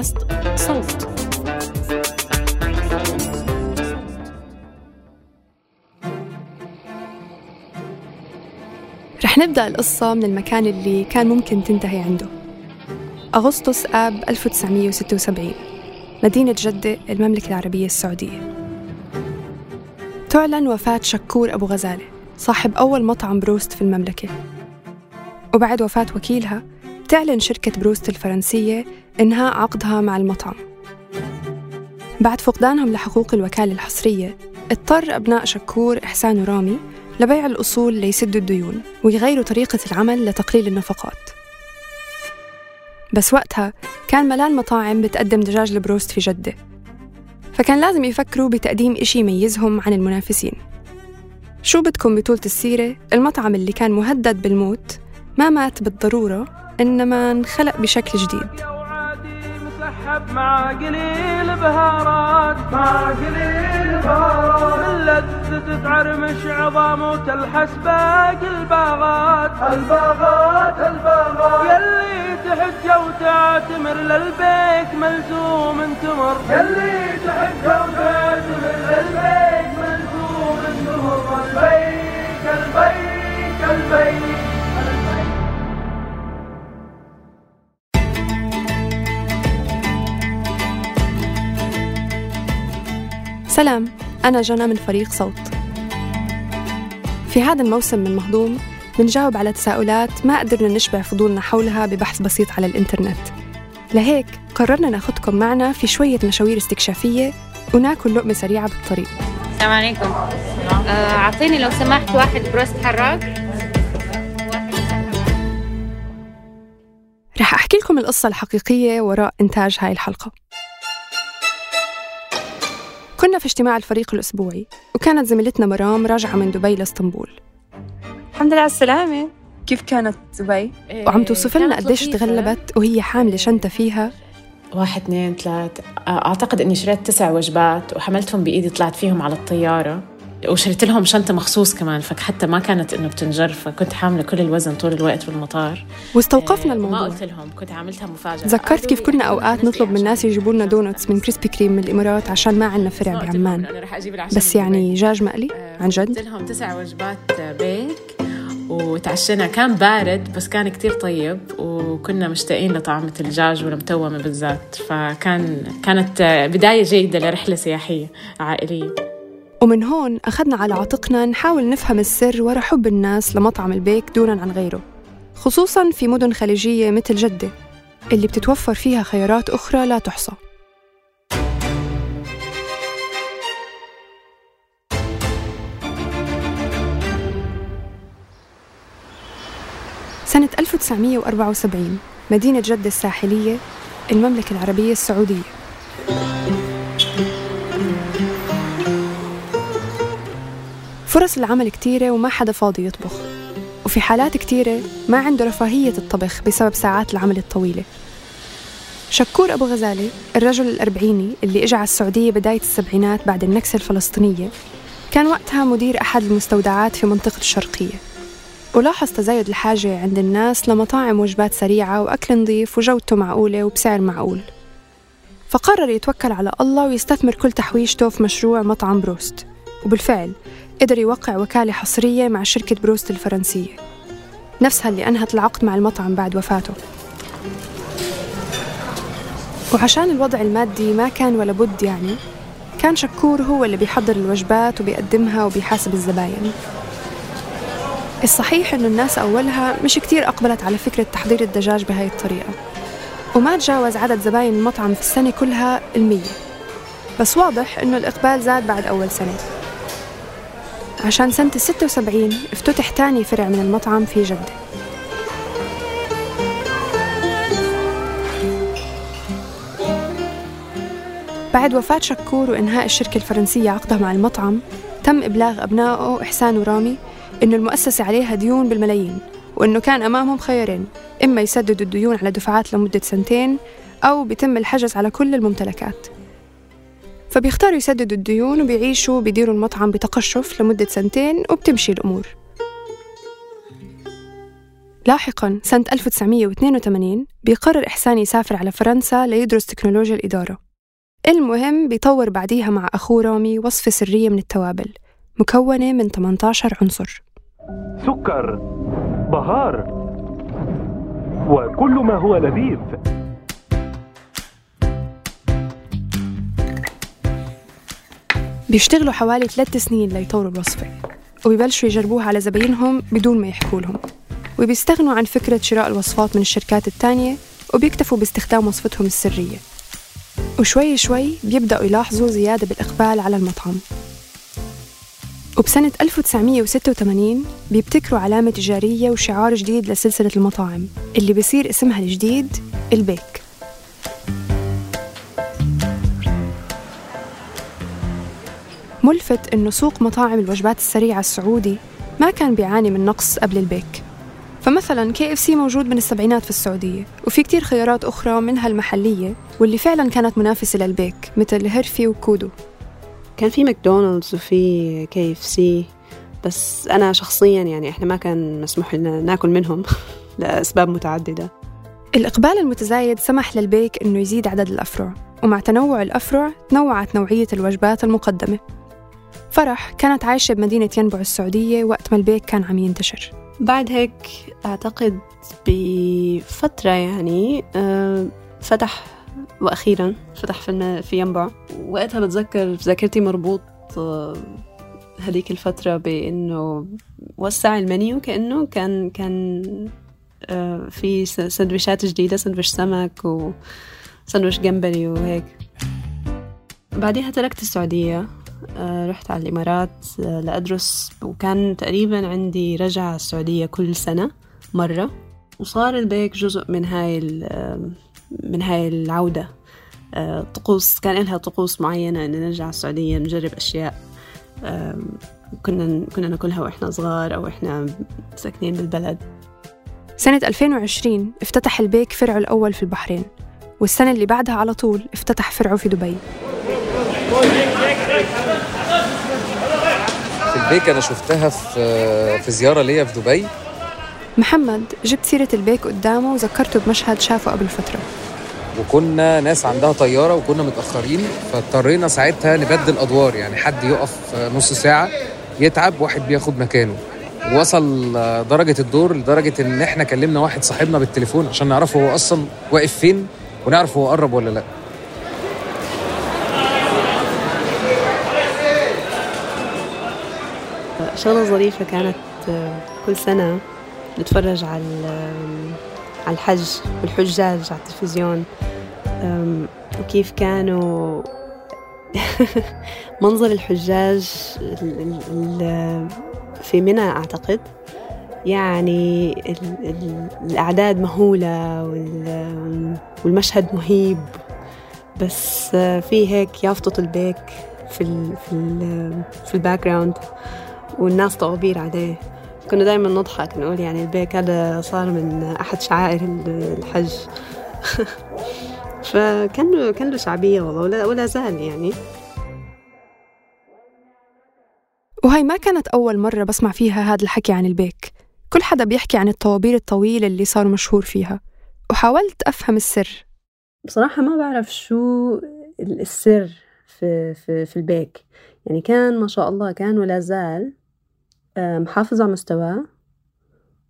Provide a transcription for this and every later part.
بودكاست صوت. رح نبدأ القصة من المكان اللي كان ممكن تنتهي عنده. أغسطس آب 1976 مدينة جدة المملكة العربية السعودية. تعلن وفاة شكور أبو غزالة صاحب أول مطعم بروست في المملكة. وبعد وفاة وكيلها تعلن شركة بروست الفرنسية إنهاء عقدها مع المطعم. بعد فقدانهم لحقوق الوكالة الحصرية اضطر أبناء شكور إحسان ورامي لبيع الأصول ليسدوا الديون ويغيروا طريقة العمل لتقليل النفقات. بس وقتها كان ملان مطاعم بتقدم دجاج البروست في جدة فكان لازم يفكروا بتقديم إشي يميزهم عن المنافسين. شو بدكم بطولة السيرة؟ المطعم اللي كان مهدد بالموت ما مات بالضرورة إنما انخلق بشكل جديد. مسحب مع قليل بهارات. مع قليل بهارات. من لذة تعرمش عظام وتلحس باقي الباغات. الباغات الباغات. يلي تحج وتعتمر للبيك ملزوم تمر. يلي تحج وتعتمر للبيك ملزوم تمر. البيك البيك البيك. سلام أنا جنى من فريق صوت. في هذا الموسم من مهضوم بنجاوب على تساؤلات ما قدرنا نشبع فضولنا حولها ببحث بسيط على الإنترنت. لهيك قررنا ناخدكم معنا في شوية مشاوير استكشافية وناكل لقمة سريعة بالطريق. السلام عليكم. آه، أعطيني لو سمحت واحد بروست حراق رح أحكي لكم القصة الحقيقية وراء إنتاج هاي الحلقة. كنا في اجتماع الفريق الأسبوعي وكانت زميلتنا مرام راجعة من دبي لإسطنبول. الحمد لله على السلامة. كيف كانت دبي؟ وعم توصف لنا قديش تغلبت وهي حاملة شنطة فيها. واحد اثنين ثلاث. أعتقد إني شريت تسع وجبات وحملتهم بإيدي طلعت فيهم على الطيارة. وشريت لهم شنطة مخصوص كمان فحتى ما كانت إنه بتنجر فكنت حاملة كل الوزن طول الوقت بالمطار. واستوقفنا آه، ما الموضوع. قلت لهم كنت عاملتها مفاجأة. تذكرت كيف كنا أوقات نطلب من الناس يجيبوا لنا donuts من Krispy Kreme من الإمارات عشان ما عندنا فرع بعمان بس يعني. دجاج مقلي آه، عن جد. قلت لهم تسع وجبات بيك وتعشينا. كان بارد بس كان كتير طيب وكنا مشتاقين لطعمة الدجاج والمتومة بالذات. فكان كانت بداية جيدة لرحلة سياحية عائلية. ومن هون أخذنا على عاتقنا نحاول نفهم السر ورا حب الناس لمطعم البيك دونا عن غيره خصوصاً في مدن خليجية مثل جدة اللي بتتوفر فيها خيارات أخرى لا تحصى. سنة 1974 مدينة جدة الساحلية المملكة العربية السعودية. فرص العمل كتيرة وما حدا فاضي يطبخ. وفي حالات كتيرة ما عنده رفاهية الطبخ بسبب ساعات العمل الطويلة. شكور أبو غزالة الرجل الأربعيني اللي إجا على السعودية بداية السبعينات بعد النكسة الفلسطينية كان وقتها مدير أحد المستودعات في منطقة الشرقية. ولاحظ تزايد الحاجة عند الناس لمطاعم وجبات سريعة وأكل نظيف وجودته معقولة وبسعر معقول. فقرر يتوكل على الله ويستثمر كل تحويشته في مشروع مطعم بروست. وبالفعل قدر يوقع وكالة حصرية مع شركة بروست الفرنسية. نفسها اللي أنهت العقد مع المطعم بعد وفاته. وعشان الوضع المادي ما كان ولا بد يعني كان شكور هو اللي بيحضر الوجبات وبيقدمها وبيحاسب الزباين. الصحيح إنه الناس أولها مش كتير أقبلت على فكرة تحضير الدجاج بهاي الطريقة. وما تجاوز عدد زباين المطعم في السنة كلها المية. بس واضح إنه الإقبال زاد بعد أول سنة. عشان سنة الستة وسبعين افتتح تاني فرع من المطعم في جدة. بعد وفاة شكور وإنهاء الشركة الفرنسية عقدها مع المطعم تم إبلاغ أبنائه إحسان ورامي إنه المؤسسة عليها ديون بالملايين وإنه كان أمامهم خيارين إما يسددوا الديون على دفعات لمدة سنتين أو بيتم الحجز على كل الممتلكات. فبيختاروا يسددوا الديون وبيعيشوا وبيديروا المطعم بتقشف لمدة سنتين وبتمشي الأمور. لاحقا سنة 1982 بيقرر إحسان يسافر على فرنسا ليدرس تكنولوجيا الإدارة. المهم بيطور بعديها مع أخوه رامي وصفة سرية من التوابل مكونة من 18 عنصر. سكر بهار وكل ما هو لذيذ. بيشتغلوا حوالي ثلاث سنين ليطوروا الوصفة وبيبلشوا يجربوها على زباينهم بدون ما يحكوا لهم. وبيستغنوا عن فكرة شراء الوصفات من الشركات التانية وبيكتفوا باستخدام وصفتهم السرية. وشوي شوي بيبدأوا يلاحظوا زيادة بالإقبال على المطعم. وبسنة 1986 بيبتكروا علامة تجارية وشعار جديد لسلسلة المطاعم اللي بيصير اسمها الجديد البيك. ملفت إنه سوق مطاعم الوجبات السريعة السعودي ما كان بيعاني من نقص قبل البيك. فمثلا KFC موجود من السبعينات في السعودية وفي كتير خيارات أخرى منها المحلية واللي فعلا كانت منافسة للبيك مثل هيرفي وكودو. كان في ماكدونالدز وفي KFC بس أنا شخصيا يعني إحنا ما كان مسموح لنا ناكل منهم لأسباب متعددة. الإقبال المتزايد سمح للبيك إنه يزيد عدد الأفرع ومع تنوع الأفرع تنوعت نوعية الوجبات المقدمة. فرح كانت عايشة بمدينة ينبع السعودية وقت ما البيك كان عم ينتشر. بعد هيك أعتقد بفترة يعني آه، فتح وأخيرا فتح في ينبع. وقتها بتذكر في ذاكرتي مربوط آه، هذيك الفترة بإنه وسع المنيو كأنه كان كان آه، في سندويشات جديدة سندويش سمك وسندويش جمبري وهيك. بعديها تركت السعودية. رحت على الإمارات آه، لأدرس وكان تقريبا عندي رجعة السعودية كل سنة مرة وصار البيك جزء من هاي من هاي العودة. آه، طقوس كان لها طقوس معينة إن نرجع السعودية نجرب أشياء كنا كنا ناكلها وإحنا صغار أو إحنا ساكنين بالبلد. سنة 2020 افتتح البيك فرعه الأول في البحرين والسنة اللي بعدها على طول افتتح فرعه في دبي. في البيك أنا شفتها في في زيارة ليا في دبي. محمد جبت سيرة البيك قدامه وذكرته بمشهد شافه قبل فترة. وكنا ناس عندها طيارة وكنا متأخرين فاضطرينا ساعتها نبدل أدوار يعني حد يقف نص ساعة يتعب واحد بياخد مكانه. وصل درجة الدور لدرجة إن إحنا كلمنا واحد صاحبنا بالتليفون عشان نعرف هو أصلا واقف فين ونعرف هو قرب ولا لأ. شغلة ظريفة كانت آه، كل سنة نتفرج على على الحج والحجاج على التلفزيون. وكيف كانوا منظر الحجاج في منى أعتقد. يعني الأعداد مهولة والمشهد مهيب. بس آه، في هيك يافطة البيك في ال في ال في ال background والناس طوابير عليه. كنا دائما نضحك نقول يعني البيك هذا صار من أحد شعائر الحج. فكان له كان له شعبية والله ولا, ولا زال يعني. وهي ما كانت أول مرة بسمع فيها هذا الحكي عن البيك. كل حدا بيحكي عن الطوابير الطويلة اللي صار مشهور فيها. وحاولت أفهم السر. بصراحة ما بعرف شو السر في, في, في البيك. يعني كان ما شاء الله كان ولا زال محافظ على مستواه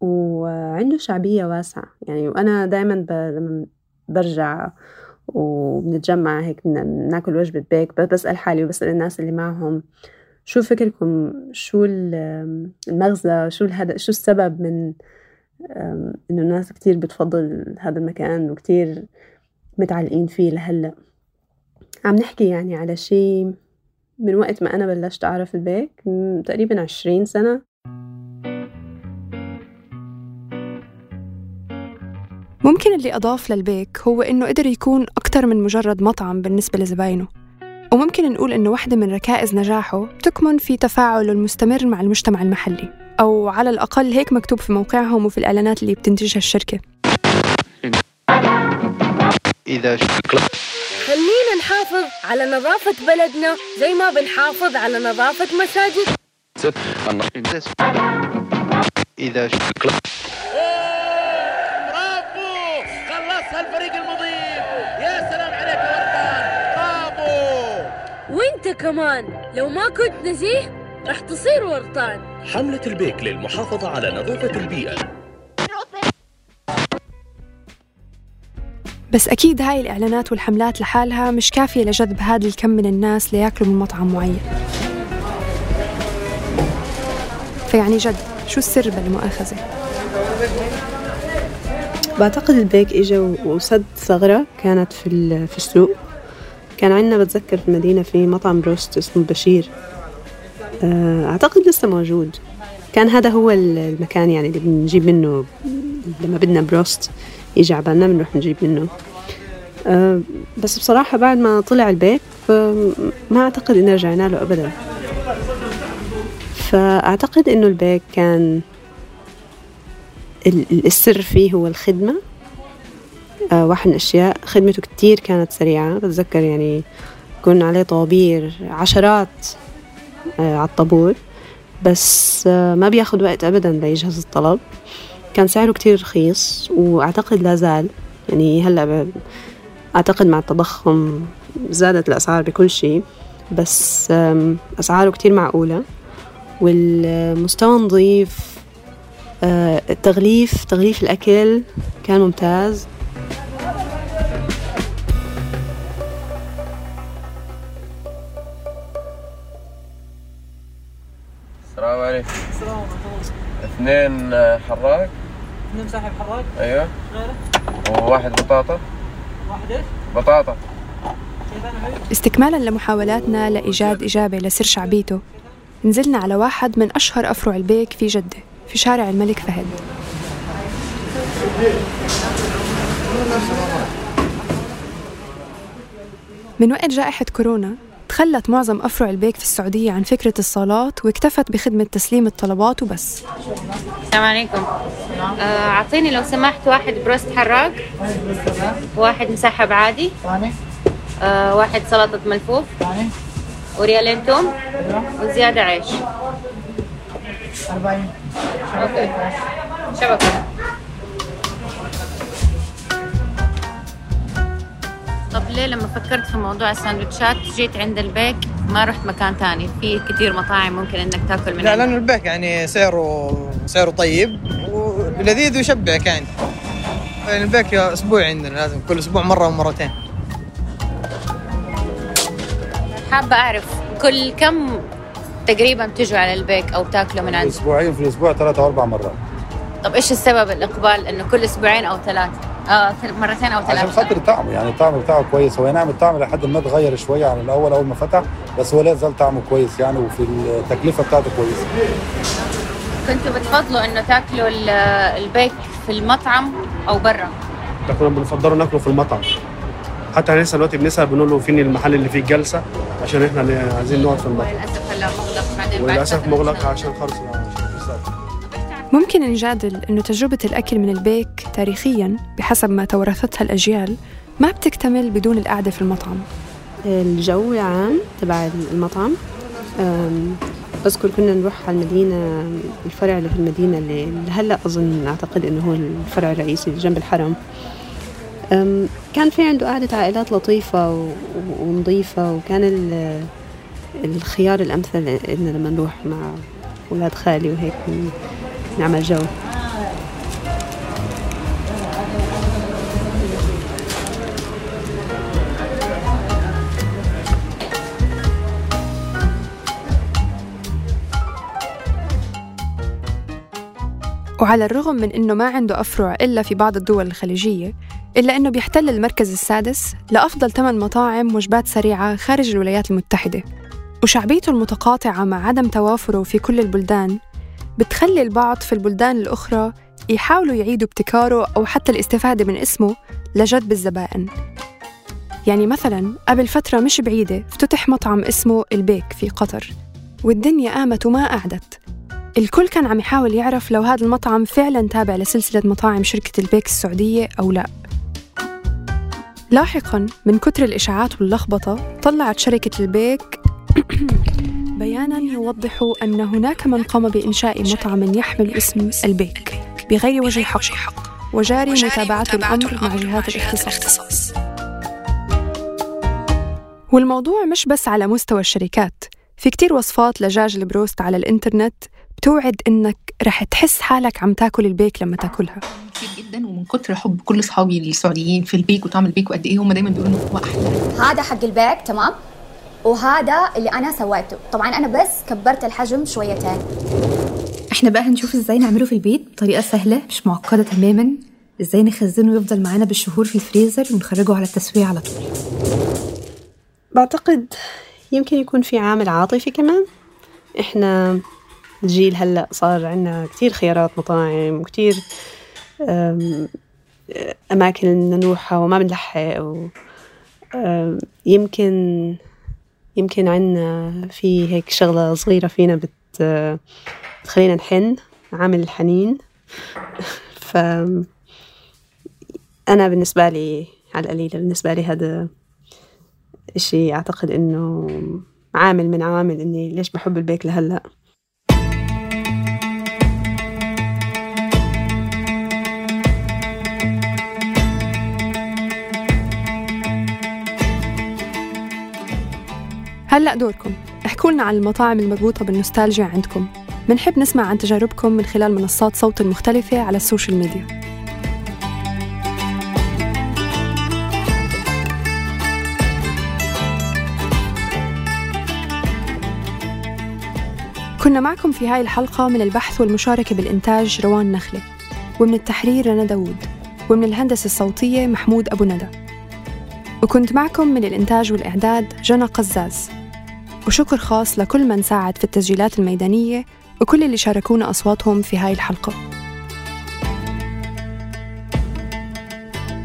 وعنده شعبية واسعة. يعني وأنا دايما برجع وبنتجمع هيك بناكل وجبة بيك بسأل حالي وبسأل الناس اللي معهم شو فكركم؟ شو المغزى؟ شو الهدف شو السبب من إنه الناس كتير بتفضل هذا المكان وكتير متعلقين فيه لهلأ؟ عم نحكي يعني على شيء من وقت ما أنا بلشت أعرف البيك تقريبا عشرين سنة. ممكن اللي أضاف للبيك هو إنه قدر يكون أكتر من مجرد مطعم بالنسبة لزباينه. وممكن نقول إنه واحدة من ركائز نجاحه بتكمن في تفاعله المستمر مع المجتمع المحلي أو على الأقل هيك مكتوب في موقعهم وفي الإعلانات اللي بتنتجها الشركة. إذا خلينا نحافظ على نظافة بلدنا زي ما بنحافظ على نظافة مساجد. إذا برافو خلصها الفريق المضيف. يا سلام عليك يا وردان برافو وانت كمان لو ما كنت نزيه راح تصير ورطان حملة البيك للمحافظة على نظافة البيئة. بس أكيد هاي الإعلانات والحملات لحالها مش كافية لجذب هذا الكم من الناس ليأكلوا من مطعم معين. فيعني جد شو السر بالمؤاخذة؟ بعتقد البيك اجى وسد ثغرة كانت في في السوق. كان عندنا بتذكر في المدينة في مطعم بروست اسمه بشير آه، أعتقد لسه موجود. كان هذا هو المكان يعني اللي بنجيب منه لما بدنا بروست. يجي عبالنا بنروح نجيب منه. أه بس بصراحة بعد ما طلع البيك ما أعتقد إن رجعنا له أبدا. فأعتقد إنه البيك كان السر فيه هو الخدمة. أه واحد من الأشياء خدمته كتير كانت سريعة. بتذكر يعني كنا عليه طوابير عشرات أه على الطابور. بس أه ما بياخد وقت أبدا ليجهز الطلب. كان سعره كتير رخيص وأعتقد لا زال. يعني هلأ أعتقد مع التضخم زادت الأسعار بكل شيء بس أسعاره كتير معقولة. والمستوى نظيف آه، التغليف تغليف الأكل كان ممتاز. السلام عليكم. السلام عليكم اثنين حراق اثنين مساحب حراق أيوه. غيره؟ وواحد بطاطا. واحد إيش؟ بطاطا. استكمالا لمحاولاتنا لإيجاد إجابة لسر شعبيته. نزلنا على واحد من أشهر أفرع البيك في جدة في شارع الملك فهد. من وقت جائحة كورونا تخلت معظم أفرع البيك في السعودية عن فكرة الصالات واكتفت بخدمة تسليم الطلبات وبس. السلام عليكم. آه، أعطيني لو سمحت واحد بروست حراق واحد مسحب عادي آه، واحد سلطة ملفوف وريالين توم وزيادة عيش. 40 okay. شبكة. طب ليه لما فكرت في موضوع الساندوتشات جيت عند البيك ما رحت مكان تاني في كثير مطاعم ممكن إنك تاكل منها لا لأنه البيك يعني سعره سعره طيب. ولذيذ ويشبعك يعني. يعني البيك أسبوع عندنا لازم كل أسبوع مرة ومرتين. حابه أعرف كل كم تقريبا تجوا على البيك أو تاكلوا من عنده أسبوعين في الأسبوع ثلاث أو أربع مرات. طب إيش السبب الإقبال إنه كل أسبوعين أو ثلاث آه مرتين أو ثلاث عشان خاطر طعمه يعني الطعم بتاعه كويس. هو نعم الطعم لحد ما تغير شوية عن الأول أول ما فتح بس هو لا زال طعمه كويس يعني وفي التكلفة بتاعته كويسة. كنتوا بتفضلوا إنه تاكلوا البيك في المطعم أو برا؟ كنا بنفضلوا ناكله في المطعم. حتى لسه دلوقتي بنسأل بنقول له فين المحل اللي فيه الجلسة؟ عشان إحنا عايزين نقعد في المطعم. وللأسف هلا مغلق بعدين وللأسف مغلق عشان خلص ممكن نجادل أنه تجربة الأكل من البيك تاريخياً بحسب ما تورثتها الأجيال ما بتكتمل بدون القعدة في المطعم. الجو العام تبع المطعم بذكر كنا نروح على المدينة الفرع اللي في المدينة اللي هلأ أظن أعتقد إنه هو الفرع الرئيسي اللي جنب الحرم. كان في عنده قعدة عائلات لطيفة ونظيفة وكان الخيار الأمثل إننا لما نروح مع أولاد خالي وهيك نعمل جو. وعلى الرغم من أنه ما عنده أفرع إلا في بعض الدول الخليجية إلا أنه بيحتل المركز السادس لأفضل ثمان مطاعم وجبات سريعة خارج الولايات المتحدة. وشعبيته المتقاطعة مع عدم توافره في كل البلدان بتخلي البعض في البلدان الأخرى يحاولوا يعيدوا ابتكاره أو حتى الاستفادة من اسمه لجذب الزبائن. يعني مثلا قبل فترة مش بعيدة افتتح مطعم اسمه البيك في قطر والدنيا قامت وما قعدت. الكل كان عم يحاول يعرف لو هذا المطعم فعلا تابع لسلسلة مطاعم شركة البيك السعودية أو لا. لاحقا من كتر الإشاعات واللخبطة طلعت شركة البيك بيانا يوضح أن هناك من قام بإنشاء مطعم يحمل اسم البيك بغير وجه حق وجاري متابعة الأمر مع جهات الاختصاص. والموضوع مش بس على مستوى الشركات في كتير وصفات لجاج البروست على الإنترنت بتوعد إنك رح تحس حالك عم تاكل البيك لما تاكلها. كتير جدا ومن كتر حب كل أصحابي السعوديين في البيك وطعم البيك وقد إيه هم دايما بيقولوا إنه هو أحلى. هذا حق البيك تمام؟ وهذا اللي أنا سويته. طبعا أنا بس كبرت الحجم شويتين. إحنا بقى هنشوف إزاي نعمله في البيت بطريقة سهلة مش معقدة تماما. إزاي نخزنه ويفضل معانا بالشهور في الفريزر ونخرجه على التسوية على طول. بعتقد يمكن يكون في عامل عاطفي كمان. إحنا الجيل هلأ صار عندنا كتير خيارات مطاعم وكتير أم، أماكن نروحها وما بنلحق و يمكن يمكن عنا في هيك شغلة صغيرة فينا بت بتخلينا نحن عامل الحنين. ف أنا بالنسبة لي على القليلة بالنسبة لي هذا إشي أعتقد إنه عامل من عوامل إني ليش بحب البيك لهلأ. هلأ دوركم. احكوا لنا عن المطاعم المربوطة بالنوستالجيا عندكم. منحب نسمع عن تجاربكم من خلال منصات صوت المختلفة على ال social media. كنا معكم في هاي الحلقة من البحث والمشاركة بالإنتاج روان نخلة ومن التحرير رنا داوود ومن الهندسة الصوتية محمود أبو ندى. وكنت معكم من الإنتاج والإعداد جنى قزاز. وشكر خاص لكل من ساعد في التسجيلات الميدانية وكل اللي شاركونا أصواتهم في هاي الحلقة.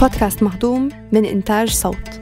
بودكاست مهضوم من إنتاج صوت.